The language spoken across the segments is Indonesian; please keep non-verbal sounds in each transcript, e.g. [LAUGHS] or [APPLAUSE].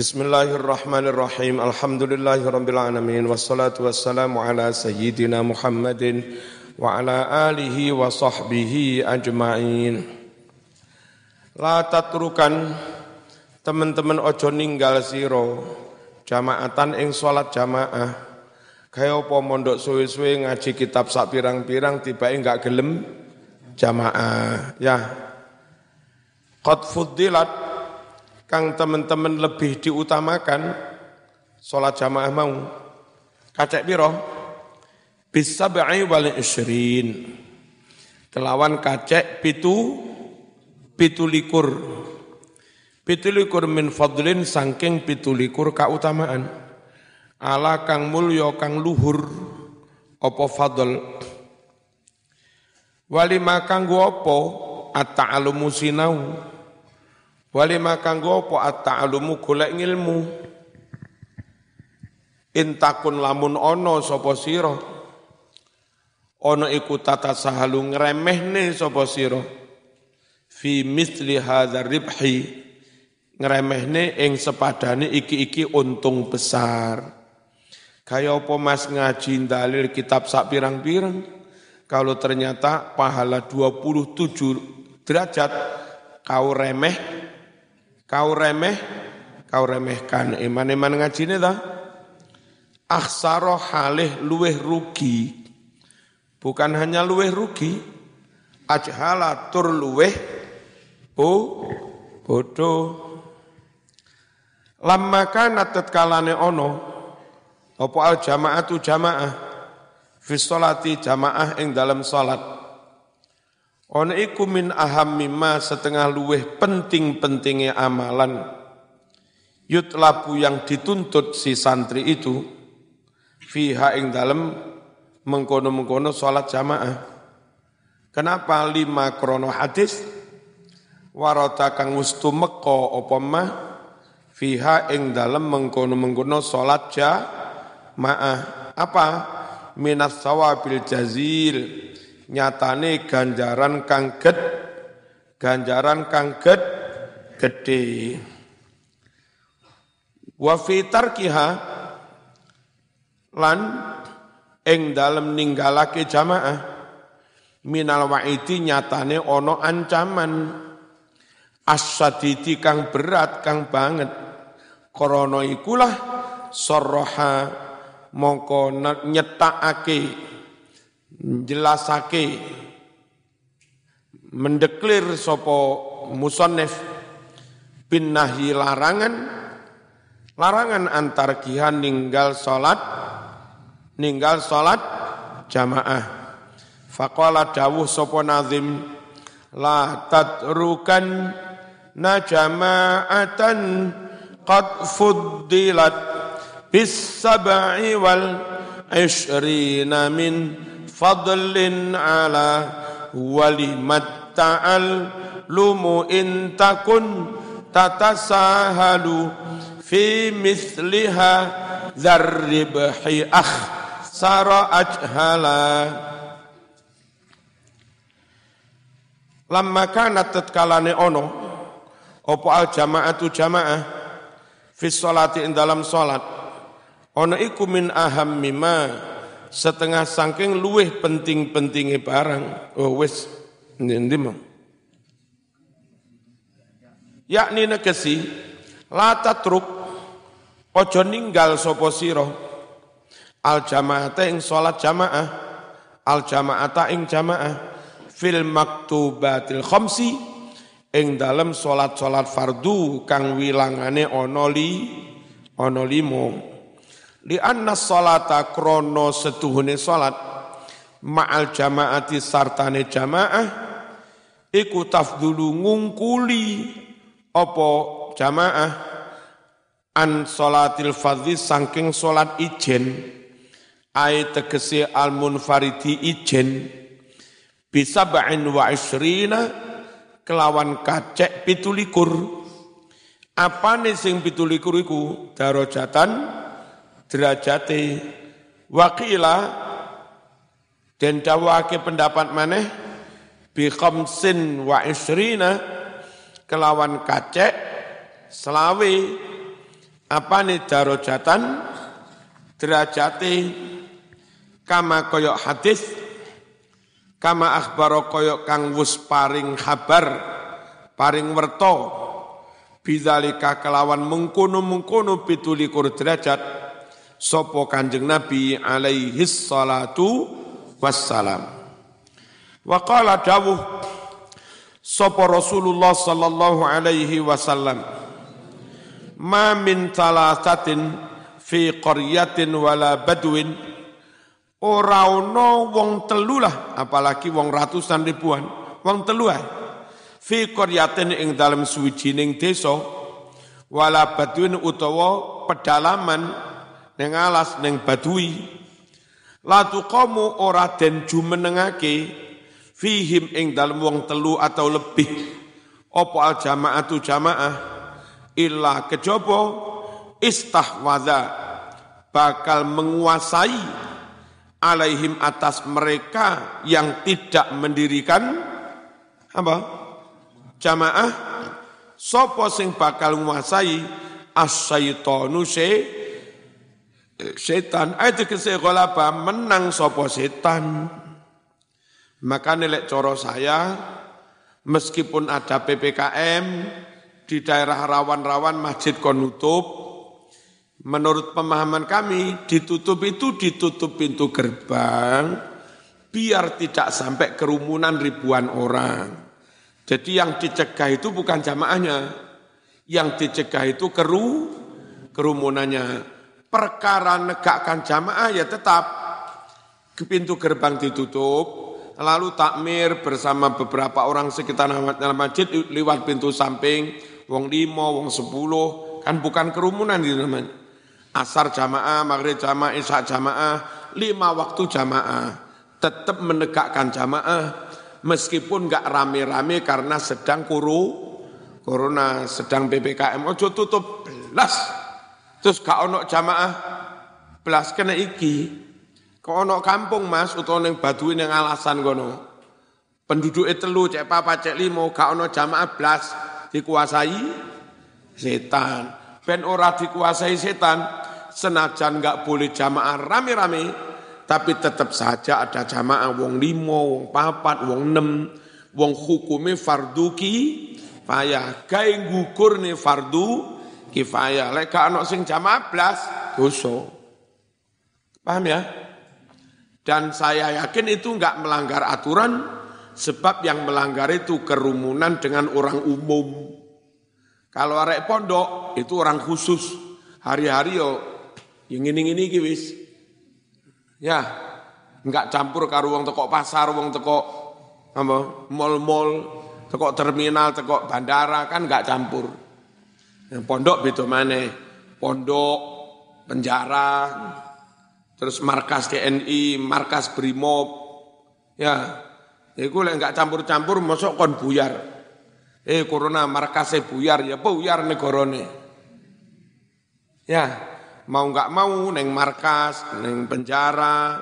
Bismillahirrahmanirrahim. Alhamdulillahirabbil alamin wassalatu wassalamu ala sayyidina Muhammadin wa ala alihi wa sahbihi ajmain. La tatrukan teman-teman ojo ninggal siro jamaatan ing salat jamaah. Kaya apa mondok suwe-suwe ngaji kitab sak pirang-pirang tiba enggak gelem jamaah. Ya. Qad fuddilat kang teman-teman lebih diutamakan sholat jamaah mau. Kacek piro? Bisa ba'i wal isrin kelawan kacek pitu pitu likur. Pitu likur min fadlin sangking pitu likur kautamaan ala kang mulya kang luhur opo fadl? Walima kanggo opo at-ta'alumu sinau Wali kanggo apa at-ta'alumu golek ilmu. Intakun lamun ono sapa sira. Ono iku tata sahalu ngremehne sapa sira. Fi misli hadzal ribhi ngremehne ing sepadane iki-iki untung besar. Kaya apa Mas ngaji dalil kitab sak pirang-pirang kalau ternyata pahala 27 derajat kau remeh Kau remeh, kau remehkan. Iman-iman ngaji dah. Aksaro halih luweh rugi. Bukan hanya luweh rugi. Ajhala tur luweh bo bodoh. Lama kanat tetkalane ono. Apa al jamaatu jamaah. Fisolati jamaah ing dalam salat Ono iku min aham mimma setengah luweh penting-pentingnya amalan yutlabu yang dituntut si santri itu fiha ing dalem mengkono-mengkono salat jamaah. Kenapa lima krono hadis warata kang wustu meko apa mah fiha ing dalem mengkono-mengkono salat jamaah. Apa? Minas sawabil jazil nyatane ganjaran kang ged ganjaran kang ged gede wa fi tarkiha lan ing dalem ninggalake jamaah minal wa'idi nyatane ono ancaman. Asadidi kang berat kang banget. Krana ikulah sarraha mongko nyetakake jelasake mendeklir sopo musonef bin nahi larangan larangan antar kihan ninggal salat ninggal salat jamaah. Faqala dawuh sopo nazim la tatrukan na jama'atan qad fuddilat bis sab'i wal ishrina min fadlin ala walimat ta'al lumu intakun tatasahalu fi misliha dzarribhi akh sara ajhala. Lamma kanat tatkalane ono apa al jamaatu jamaah fi sholati dalam salat ono iku min ahammima setengah saking luweh penting-pentinge barang. Oh wis ndi mau. Yakni negesi la tatruk ojo ninggal sapa sira al jamaata ing salat jamaah al jamaata ing jamaah fil maktubatil khamsi ing dalem salat-salat fardu kang wilangane ana li ana limo Li anna salata krono setuhune salat. Ma'al jamaati sartane jamaah. Iku tafdulu ngungkuli apa jamaah. An salatil fadhi saking salat ijen. Ay tegese al munfaridi ijen. Bisa ba'in wa isrina kelawan kacek pitulikur. Apa nih sing pitulikur iku derajate wakila dan dawake pendapat maneh bi khamsin wa isrina kelawan kacek selawe apa nih darajatan derajate kama koyok hadis kama akhbaro koyok kang wus paring kabar paring werto bidzalika kelawan mengkono-mengkono pitulikur derajat sopo kanjeng Nabi alaihi salatu wassalam. Wa qala dawuh sopo Rasulullah sallallahu alaihi wasallam ma min talasatin fi qaryatin wala badwin ora ono wong telu lah apalagi wong ratusan ribuan wong telu fi qaryatin ing dalem suwijining desa wala badwin utawa pedalaman neng alas neng badui. Kamu ora den jumenengake fihim ing dalem wong telu atau lebih. Opo al jamaatu jamaah? Illa kejobo istahwadha bakal menguasai alaihim atas mereka yang tidak mendirikan apa? Jamaah sopo sing bakal menguasai? As-syaitonu setan. Itu kese golaba menang sopo setan? Maka nilai coro saya meskipun ada PPKM di daerah rawan-rawan masjid konutup menurut pemahaman kami ditutup itu ditutup pintu gerbang biar tidak sampai kerumunan ribuan orang. Jadi yang dicegah itu bukan jamaahnya yang dicegah itu keru kerumunannya perkara negakkan jamaah ya tetap ke pintu gerbang ditutup, lalu takmir bersama beberapa orang sekitar dalam masjid lewat pintu samping, wong limo, wong sepuluh, kan bukan kerumunan di namanya. Asar jamaah, maghrib jamaah, isya jamaah, lima waktu jamaah. Tetap menegakkan jamaah, meskipun nggak rame-rame karena sedang kuru, corona, sedang PPKM. Ojo tutup, belas Terus gak ono jamaah belas kena iki. Kok ono kampung Mas utawa ning Baduy ning alasan kono. Penduduk telu cek papa cek limo gak ono jamaah belas dikuasai setan. Ben ora dikuasai setan, senajan gak boleh jamaah rame-rame, tapi tetap saja ada jamaah wong limo, wong papat, wong enam, wong hukume fardu ki, payah. Ngukur nih fardu kifayah. Lek gak sing jamaah blas dosa. Paham ya? Dan saya yakin itu enggak melanggar aturan sebab yang melanggar itu kerumunan dengan orang umum. Kalau arek pondok itu orang khusus. Hari-hari yo yang ini ini wis. Ya, enggak campur karo wong teko pasar, wong teko apa mall-mall, teko terminal, teko bandara kan enggak campur. Yang pondok itu mana? Pondok, penjara, terus markas TNI, markas Brimob. Ya, itu lek enggak campur-campur masuk kon buyar. Eh corona markasnya buyar ya buyar negarane. Ya, mau enggak mau neng markas, neng penjara,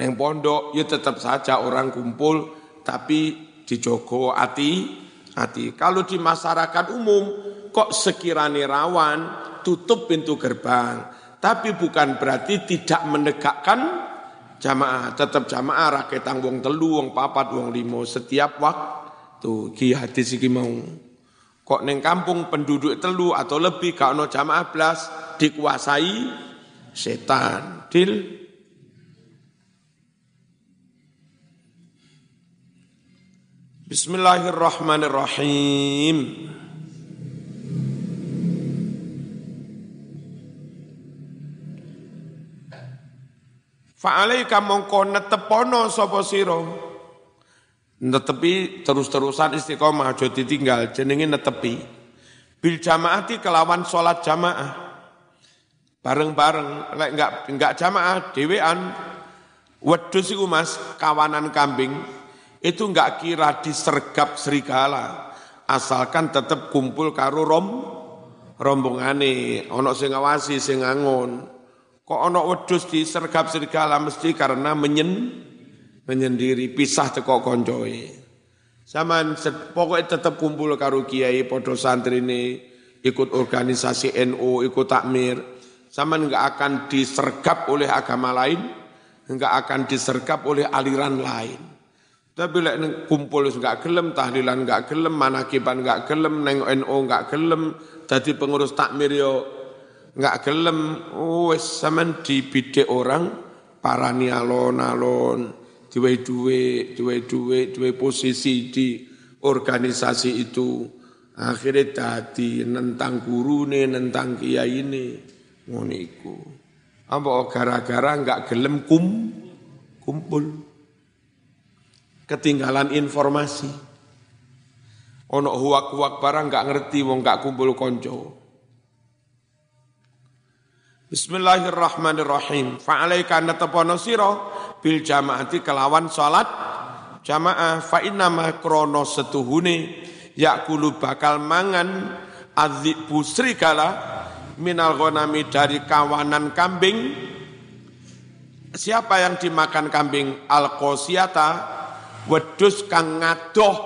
neng pondok, ya tetap saja orang kumpul tapi dijogo hati hati. Kalau di masyarakat umum kok sekiranya rawan tutup pintu gerbang. Tapi bukan berarti tidak menegakkan jamaah. Tetap jamaah raketang wong telu, wong papat, wong limo setiap waktu. Ki hadis iki mau. Kok neng kampung penduduk telu atau lebih gak ono jamaah belas dikuasai setan. Dil Bismillahirrahmanirrahim. Fa'alaika mongko netepono sapa sira. Netepi terus-terusan istiqomah aja ditinggal jenenge netepi. Bil jamaati kelawan salat jamaah. Bareng-bareng lek enggak enggak jamaah dhewean wedhus iku Mas kawanan kambing itu enggak kira disergap serigala asalkan tetap kumpul karo rom rombongane ana sing ngawasi sing Kok ono wedus di sergap serigala mesti karena menyen menyendiri pisah teko koncoe. Saman pokoknya tetap kumpul karo kiai podo santri ini ikut organisasi NU, ikut takmir, zaman nggak akan disergap oleh agama lain, nggak akan disergap oleh aliran lain. Tapi lek kumpul nggak gelem, tahlilan nggak gelem, manakiban nggak gelem, neng NU nggak gelem, jadi pengurus takmir yo nggak gelem, wes zaman dibidik orang parani alon-alon, duwe-duwe, duwe-duwe, duwe posisi di organisasi itu. Akhirnya tadi nentang guru nih, nentang kiai ini, ngono Apa gara-gara nggak gelem kum, kumpul ketinggalan informasi. Ono huwak-huwak barang nggak ngerti wong nggak kumpul konco. Bismillahirrahmanirrahim. Fa'alaika natapono sira bil jamaati kelawan salat jamaah. Fa innama krono setuhune yakulu bakal mangan adzibu serigala minal ghanami dari kawanan kambing. Siapa yang dimakan kambing? Al qosiyata wedus kang ngadoh.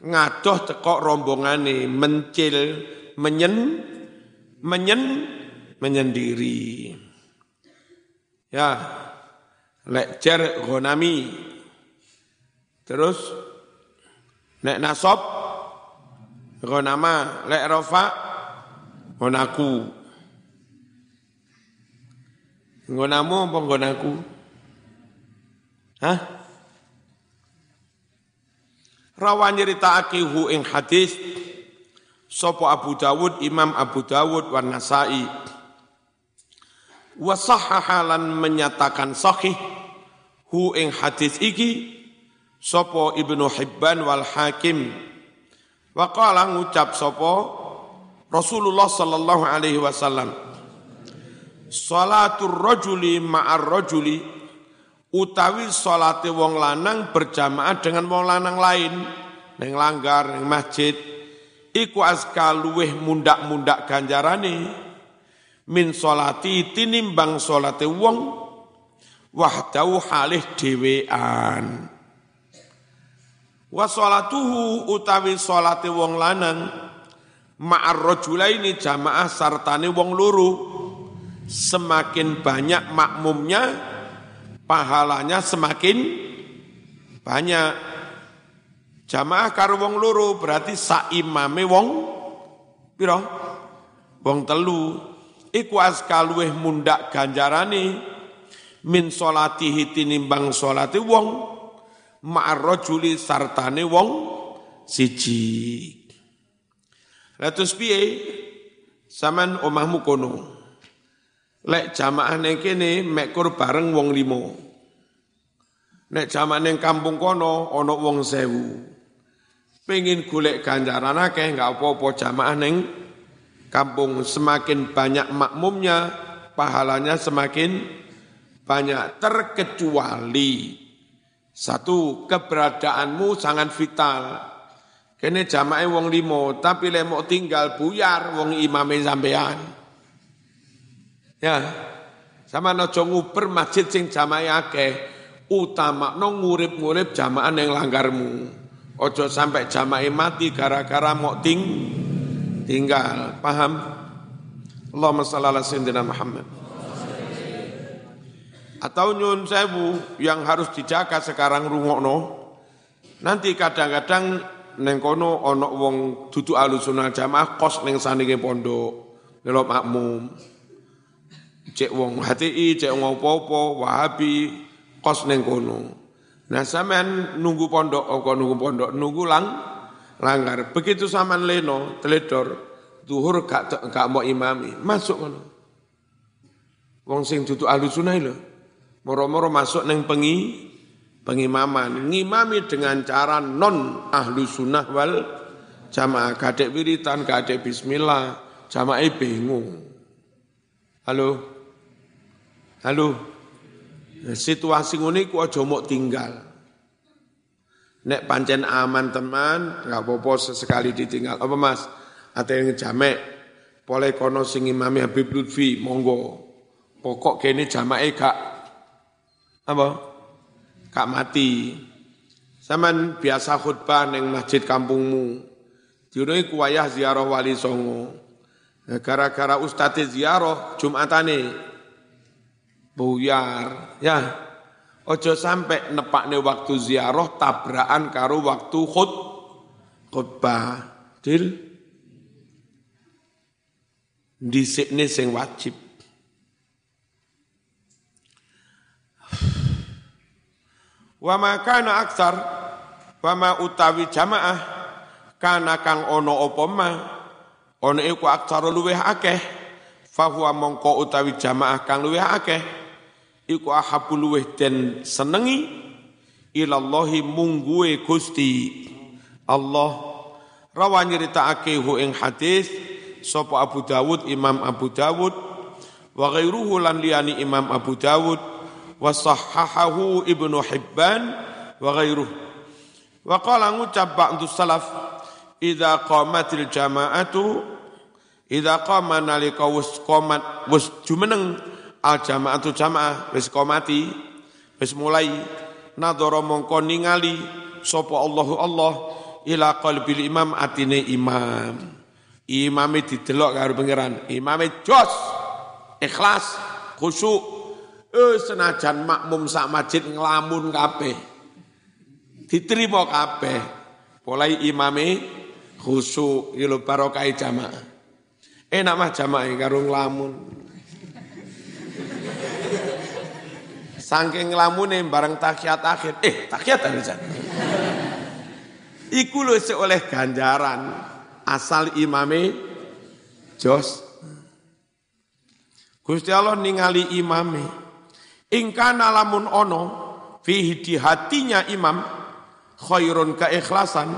Ngadoh tekok rombongane mencil menyen menyen menyendiri. Ya lek jar gonami terus nek nasab gonama lek rofa gonaku gonamu apa gonaku Hah? Rawan nyeritaake hu ing hadis sapa Abu Dawud Imam Abu Dawud wan Nasai wa sahahalan menyatakan sahih hu ing hadis iki sapa Ibnu Hibban wal Hakim. Wa qala ngucap sapa Rasulullah sallallahu alaihi wasallam Salatul rajuli ma'ar rajuli utawi salate wong lanang berjamaah dengan wong lanang lain neng langgar neng masjid iku aska luweh mundak-mundak ganjarane min salati tinimbang salate wong wahdau halih dhewean wa salatuhu utawi salate wong lanang ma'ar rajulaini jamaah sartane wong loro semakin banyak makmumnya pahalanya semakin banyak. Jamaah karo wong loro berarti saimame wong piro? Wong telu iku aska luweh mundak ganjarane min salatihi tinimbang salate wong ma'ar rajuli sartane wong siji. Latus piye? Saman omahmu kono. Lek jamaah ning kene mekur bareng wong limo. Nek jamaah ning kampung kono ana wong sewu. Pengen golek ganjaran akeh enggak apa-apa jamaah ning kampung semakin banyak makmumnya pahalanya semakin banyak terkecuali satu keberadaanmu sangat vital. Kene jamaah wong limo tapi lek mau tinggal buyar wong imame sampean. Ya. Sama nojo nguber masjid sing jamaah akeh, utama no ngurip-ngurip jamaah yang langgarmu. Ojo sampai jamaah mati gara-gara mau ting tinggal. Paham? Allahumma salli ala sayyidina Muhammad. Atau nyun sewu yang harus dijaga sekarang rungokno. Nanti kadang-kadang neng kono ono wong duduk alusunah jamaah kos neng sandinge pondok, ngelop makmum cek wong HTI, cek wong apa-apa, Wahabi, kos neng kono. Nah sampean nunggu pondok, oh nunggu pondok, nunggu lang, langgar. Begitu sampean leno, teledor, duhur gak gak mau imami, masuk kono. Wong sing duduk ahlu sunnah lho. Moro-moro masuk neng pengi, pengimaman. Ngimami dengan cara non ahlu sunnah wal jamaah. Kadek wiritan, kadek bismillah, jamaah bingung. Halo? Halo. Situasi ngene ku aja tinggal. Nek pancen aman teman, enggak apa-apa sesekali ditinggal. Apa Mas? Ate yang jamek. Boleh kono sing imami Habib Lutfi, monggo. Pokok kene jamake gak apa? Gak mati. Saman biasa khutbah neng masjid kampungmu. Dino iku wayah ziarah wali songo. Gara-gara ustadz ziarah Jumatane buyar. Ya, ojo sampai nepakne waktu ziarah tabrakan karo waktu khut khutbah. Dil dhisikne sing wajib. Wa ma kana aksar wa ma utawi jamaah kana kang ono apa ma ono iku aksar luweh akeh fahuwa mongko utawi jamaah kang luweh akeh iku ahabu luweh den senengi ilallahi mungguwe Gusti Allah. Rawa nyritakake hu ing hadis sapa Abu Dawud Imam Abu Dawud wa ghairuhu lan Imam Abu Dawud wa sahahahu Ibnu Hibban wa ghairuhu wa qala ngucap ba'du salaf idza qamatil jama'atu idza qama nalika wis qomat wis jumeneng al jama'atu jamaah wis qomati wis mulai nadhara mongko ningali sapa Allahu Allah ila qalbil imam atine imam. Imame didelok karo pangeran imame jos ikhlas khusyuk. Eh senajan makmum sak masjid nglamun kabeh diterima kabeh. Mulai imame khusyuk lho barokah jamaah. Enak mah jamaah karo nglamun Saking nglamune bareng takiat akhir, eh takiat aja. Iku lho oleh ganjaran asal imame jos. Gusti Allah ningali imame. Ingkana lamun ono fihi di hatinya imam khairun keikhlasan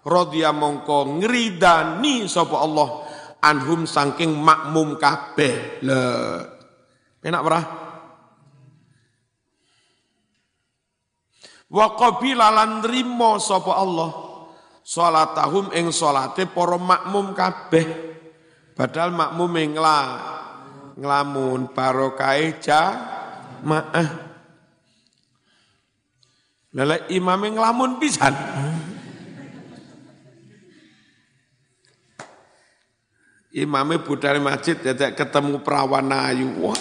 radhiya mongko ngridani sapa Allah anhum saking makmum kabeh. Le. Enak berah? Wa qabila lan nrimo sapa Allah salatahum ing salate para makmum kabeh padahal makmum ing nglamun barokah jamaah lele imam nglamun pisan Imame budal masjid dadek ketemu perawan ayu. Wah.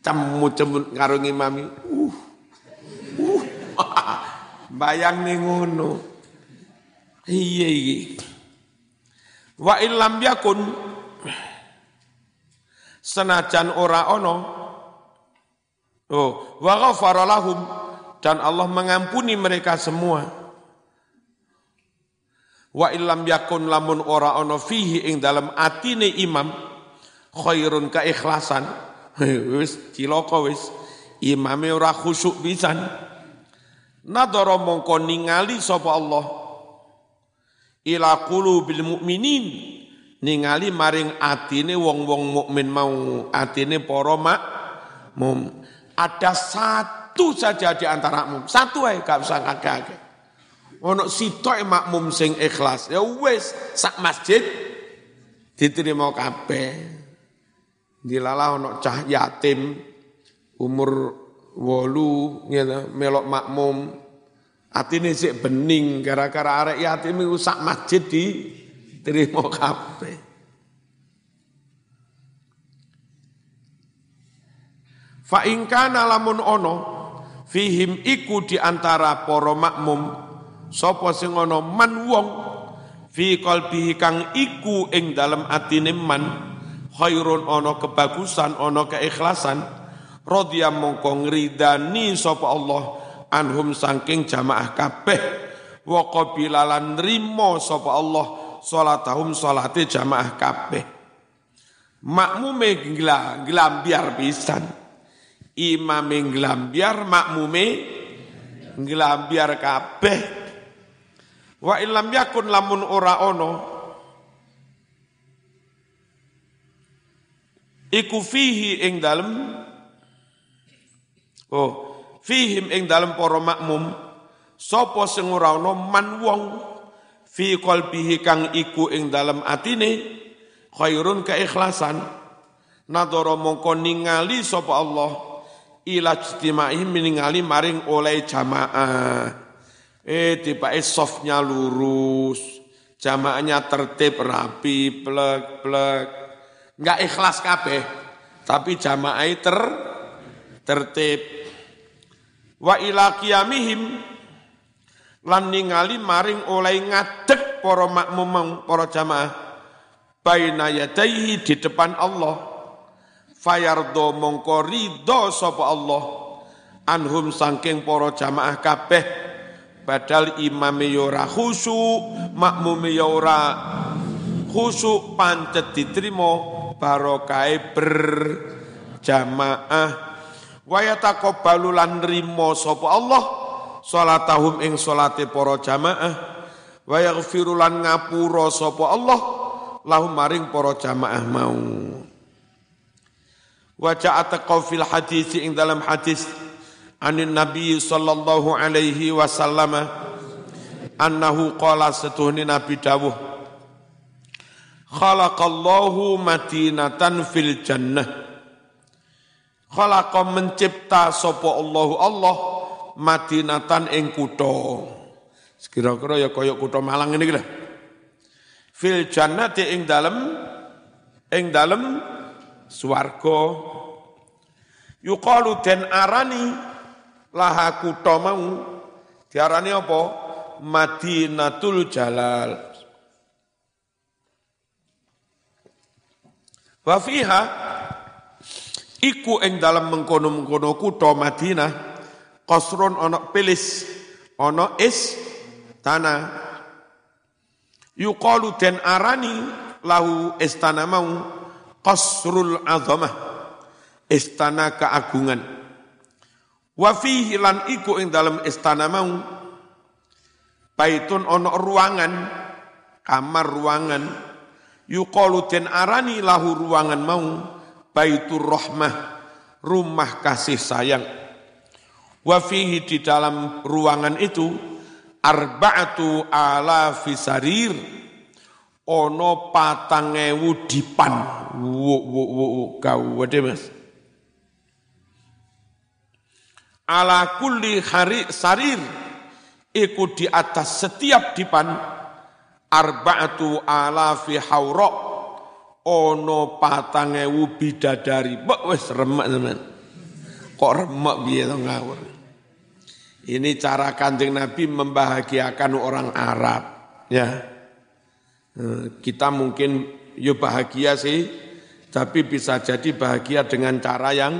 Cemu-cemu karo imami. Bayang ning ngono. Iya iya. Wa illam yakun senajan ora ono Oh, wa ghafara lahum dan Allah mengampuni mereka semua. Wa illam yakun lamun ora ono fihi ing dalam atine imam khairun keikhlasan. [LAUGHS] Wis cilaka wis imame ora khusyuk pisan. Nadara mongko ningali sapa Allah? Ila qulubil mukminin ningali maring atine wong-wong mukmin mau atine para makmum ada satu saja di antara makmum satu ae gak usah akeh-akeh ono sitok makmum sing ikhlas. Ya wis sak masjid diterima kabeh. Dilalah ono cah yatim umur wolu gitu, melok makmum Atine sik bening gara-gara arek yatim iku sak masjid di terima kabeh. Fa in kana lamun ono fihim iku di antara para makmum sapa sing ana man wong fi qalbihi kang iku ing dalem atine man khairun ana kebagusan ana keikhlasan radhiya mongko ngridani sapa Allah anhum saking jamaah kabeh. Wa qabila lan nrimo sapa Allah salatahum salate jamaah kabeh. Makmume nglambiar pisan. Imame nglambiar makmume nglambiar kabeh. Wa illam yakun lamun ora ono iku fihi ing dalem oh fihim ing dalam para makmum sapa sing ora ana man wong fi qalbihi kang iku ing dalam atine khairun keikhlasan nadara mongko ningali sapa Allah ila ijtimai ningali maring oleh jamaah. Eh tibake softnya lurus jamaahnya tertib rapi plek plek nggak ikhlas kabeh tapi jamaah ter tertib. Wa ila qiyamihim lan ningali maring oleh ngadeg para makmum para jamaah baina yadaihi di depan Allah. Fayardo mongko ridho sapa Allah anhum sangking para jamaah kabeh. Padahal imame yo ora khusyuk makmume yo ora khusyuk pancet diterima barokai berjamaah wa yataqabbalu lan rimo sapa Allah salatahum ing salate para jamaah. Wa yaghfiru lan ngapura sapa Allah lahum maring para jamaah mau. Wa ja'at fil hadis ing dalam hadis anin nabi sallallahu alaihi wasallam annahu qala setuhni nabi dawuh khalaqallahu madinatan fil jannah khalaqa mencipta sapa Allahu Allah madinatan ing kutha. Kira-kira ya kaya kutha Malang ini lah fil jannati ing dalem ing dalem swarga. Yuqalu den arani laha kutha mau. Diarani apa? Madinatul Jalal. Wa fiha iku ing dalam mengkono-mengkono kutha Madinah qasrun ana pilis ana is tanah yuqalu den arani lahu istana mau qasrul azamah istana keagungan. Wa lan iku ing dalam istana mau baitun ana ruangan kamar ruangan. Yuqalu den arani lahu ruangan mau baitur rahmah rumah kasih sayang. Wa fihi di dalam ruangan itu arba'atu ala fisarir ono patangewu dipan wo wo wo kau wede mas. Ala kulli hari sarir iku di atas setiap dipan arba'atu alafi haura ono patang ewu bidadari. Mbok wis remek teman. Kok remek piye to ngawur? Ini cara kanjeng Nabi membahagiakan orang Arab ya. Eh, kita mungkin yo bahagia sih tapi bisa jadi bahagia dengan cara yang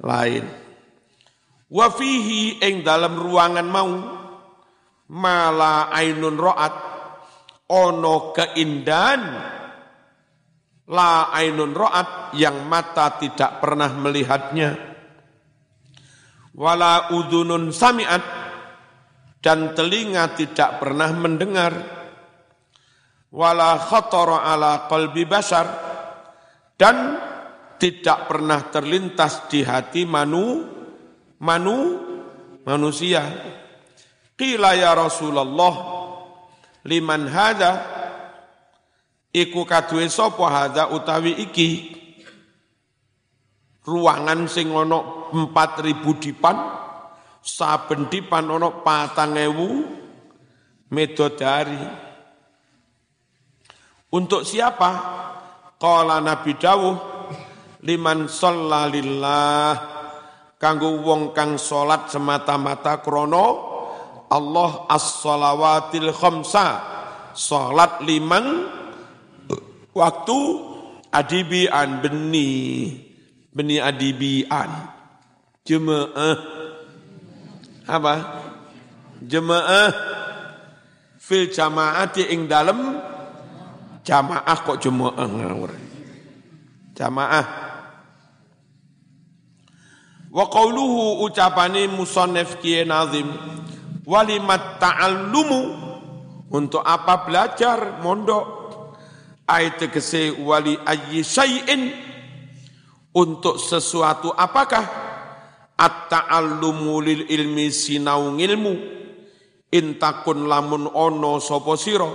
lain. Wa fihi ing dalam ruangan mau mala ainun ro'at ono keindahan la ainun ro'at yang mata tidak pernah melihatnya. Wala udunun sami'at dan telinga tidak pernah mendengar. Wala khatara ala qalbi basar dan tidak pernah terlintas di hati manu manu manusia. Qila ya Rasulullah liman hada iku kaduwe sapa hada utawi iki? Ruangan sing ana 4000 dipan saben dipan ana 4000 medodari untuk siapa? Qala nabi dawuh liman sallalillah kanggo wong kang salat semata-mata krana Allah as-salawatil khamsa. Salat limang waktu adibian beni beni adibian. Jemaah. Apa? Jemaah. Fil jamaati ing dalem. Jamaah kok jemaah ngawur. Jamaah. Wa qauluhu ucapane musannif kiye nazim walimat ta'allumu. Untuk apa belajar? Mondok ayat tegese wali ayyi syai'in. Untuk sesuatu apakah? At-ta'allumu lil ilmi sinau ilmu. Intakun lamun ono sapa sira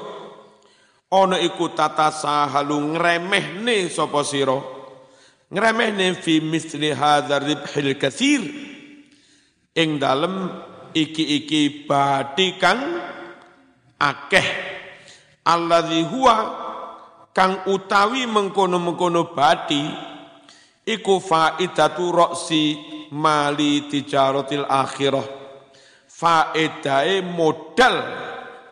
ono iku tata sahalu ngremehne sapa sira ngremehne fi misli hadzal ribhil katsir ing dalem iki-iki bathi kang akeh. Alladzi huwa kang utawi mengkono-mengkono badi iku faidatu roksi mali tijaratil akhirah faedahe modal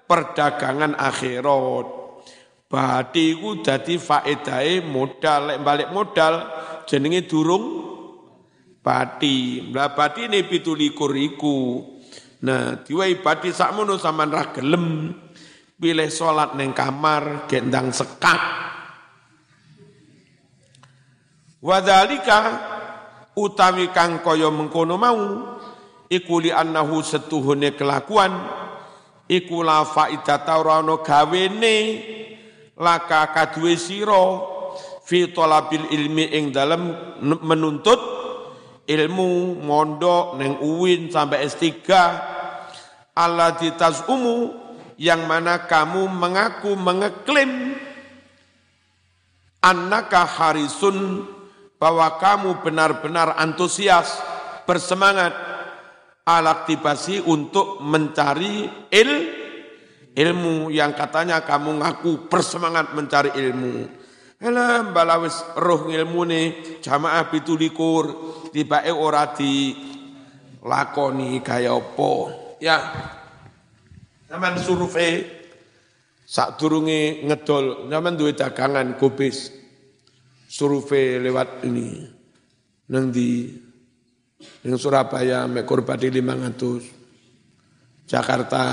perdagangan akhirat Badi ku dadi faedahe modal, lek balik modal jenenge durung badi. Lah badi ini pitulikur iku. Nah, diwai badi sakmono sampean ra gelem pilih salat neng kamar gendang sekat. Wadalika utawi kang kaya mengkono mau iku li annahu setuhune kelakuan iku la faidata ora ana gawene laka kadue siro fi talabil ilmi ing dalam menuntut ilmu mondok neng uwin sampai S3 Allah umu yang mana kamu mengaku mengeklaim annaka harisun bahwa kamu benar-benar antusias bersemangat alaktibasi untuk mencari il ilmu yang katanya kamu ngaku bersemangat mencari ilmu. Alah balawis roh ilmu nih jamaah pitulikur tiba e ora di lakoni kaya apa. Ya. Zaman survei sak durunge ngedol, zaman duwe dagangan kubis. Survei lewat ini. Nang di Nang Surabaya mek kurbadi 500. Jakarta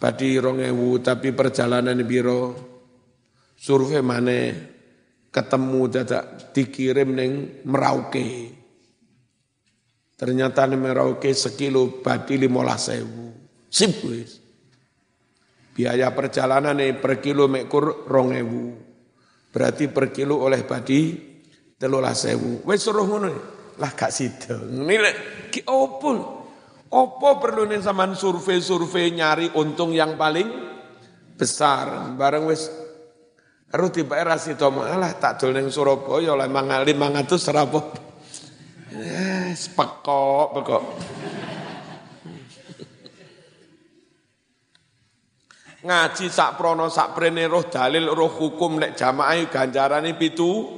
Badi rong ewu tapi perjalanan biro survei mana ketemu dadak dikirim neng Merauke. Ternyata neng Merauke sekilo badi lima ewu. Sip wis. Biaya perjalanan nih per kilo mekur rong ewu. Berarti per kilo oleh badi telulas ewu. Wes suruh ngono. Lah gak sido. Ini ki opul. Opo perlu nih zaman survei-survei nyari untung yang paling besar. Bareng wis Aru tiba era situ malah tak dol ning Surabaya lah mangali mangatus serapo. Yes, pekok, pekok. Ngaji sak prono sak prene roh dalil roh hukum nek jamaah ganjarane pitu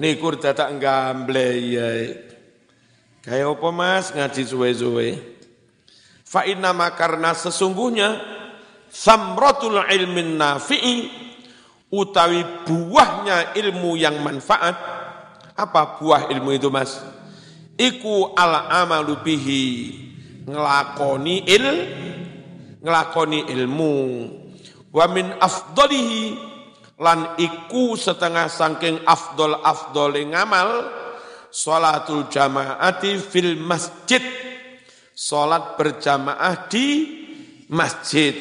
nikur dadak gamble ya. Kayak apa Mas ngaji suwe-suwe? Fa innama karena sesungguhnya samratul ilmin nafi'i utawi buahnya ilmu yang manfaat apa buah ilmu itu Mas? Iku al amalu bihi ngelakoni il ngelakoni ilmu. Wa min afdalihi lan iku setengah sangking afdol afdol ngamal salatul jamaati fil masjid. Sholat berjamaah di masjid.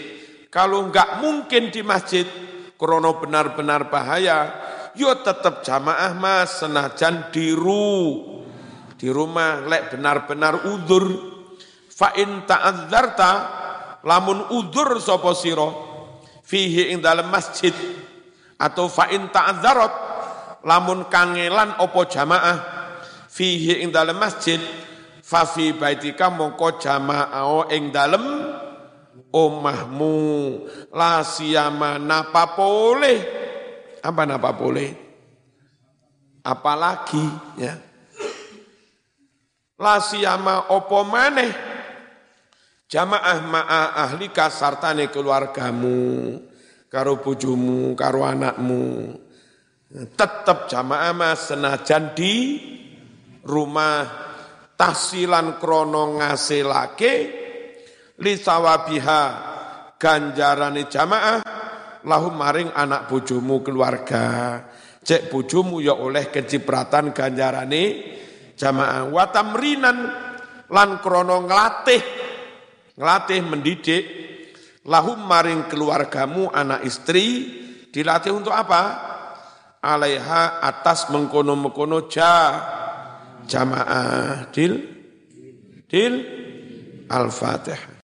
Kalau enggak mungkin di masjid, krono benar-benar bahaya, yo tetap jamaah mas senajan diru di rumah lek benar-benar udur fa in ta'adzarta lamun udur sapa sira fihi ing dalam masjid atau fa in ta'adzarat lamun kangelan opo jamaah fihi ing dalam masjid Fafi baitika mongko jama'ah ing dalem omahmu. La siyama napa boleh? Apa napa boleh? Apalagi ya. La siyama opo maneh jamaah ma'a ahlika sartane keluargamu karo bojomu karo anakmu. Tetap jamaah mas senajan di rumah tahsilan krono ngasilake li sawabiha ganjarane jamaah lahum maring anak bojomu keluarga. Cek bojomu ya oleh kecipratan ganjarane jamaah. Watamrinan lan krono nglatih nglatih mendidik. Lahum maring keluargamu anak istri. Dilatih untuk apa? Alaiha atas mengkono-mengkono jah. Jamaah. Dil? Dil? Al-fatihah